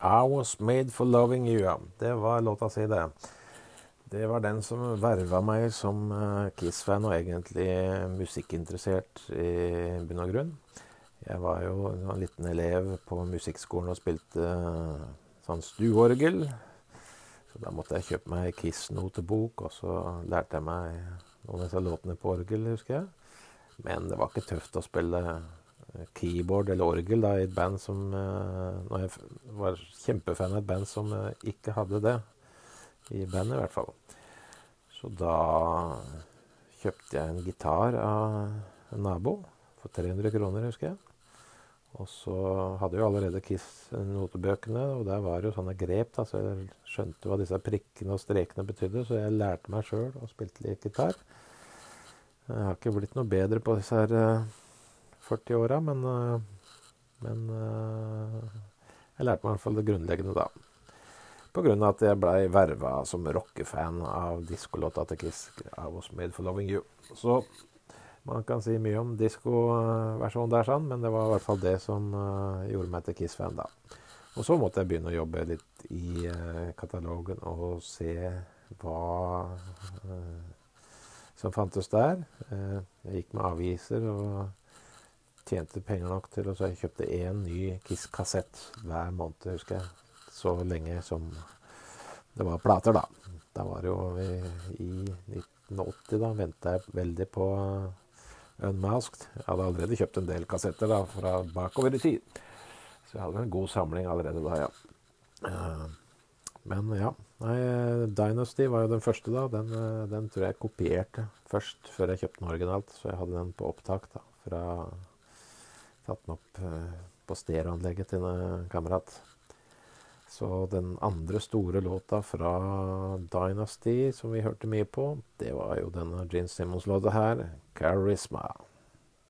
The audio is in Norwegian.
I Was Made For Loving You, ja. Det var låta si, det. Det var den som verva meg som eh, Kiss-fan og egentlig musikkinteressert i bunn og grunn. Jeg var jo en liten elev på musikkskolen og spilte eh, sånn stueorgel. Så da måtte jeg kjøpe meg Kiss-notebok, og så lærte jeg meg noen av disse låtene på orgel, husker jeg. Men det var ikke tøft å spille keyboard eller orgel da, i et band som eh, Når jeg var kjempefan av et band som eh, ikke hadde det. I bandet, i hvert fall. Så da kjøpte jeg en gitar av en nabo for 300 kroner, husker jeg. Og så hadde jo allerede Kiss notebøkene, og der var det jo sånne grep, da, så jeg skjønte hva disse prikkene og strekene betydde, så jeg lærte meg sjøl og spilte litt gitar. Jeg har ikke blitt noe bedre på disse her 40-åra, men, eh, men eh, jeg lærte meg i hvert fall det grunnleggende da. Av at jeg blei verva som rockefan av diskolåta til Kiss, 'I Was Made For Loving You'. Så man kan si mye om diskoversjonen der, sånn, men det var i hvert fall det som uh, gjorde meg til Kiss-fan da. Og så måtte jeg begynne å jobbe litt i katalogen og se hva som fantes der. jeg gikk med aviser og tjente penger nok til å jeg kjøpte én ny Kiss-kassett hver måned, husker jeg. Så lenge som det var plater, da. Da var det jo i, i 1980, da venta jeg veldig på Unmasked. Jeg hadde allerede kjøpt en del kassetter da, fra bakover i tid. Så jeg hadde en god samling allerede da, ja. Uh, men ja. Nei, Dynasty var jo den første, da. Den, eh, den, tror jeg kopierte først, før jeg kjøpte den originalt. Så jeg hadde den på opptak da, fra Tatt den opp eh, på stereoanlegget til en kamerat. Så den andre store låta fra Dynasty som vi hørte mye på, det var jo denne Gene Simmons-låta her, 'Charisma'.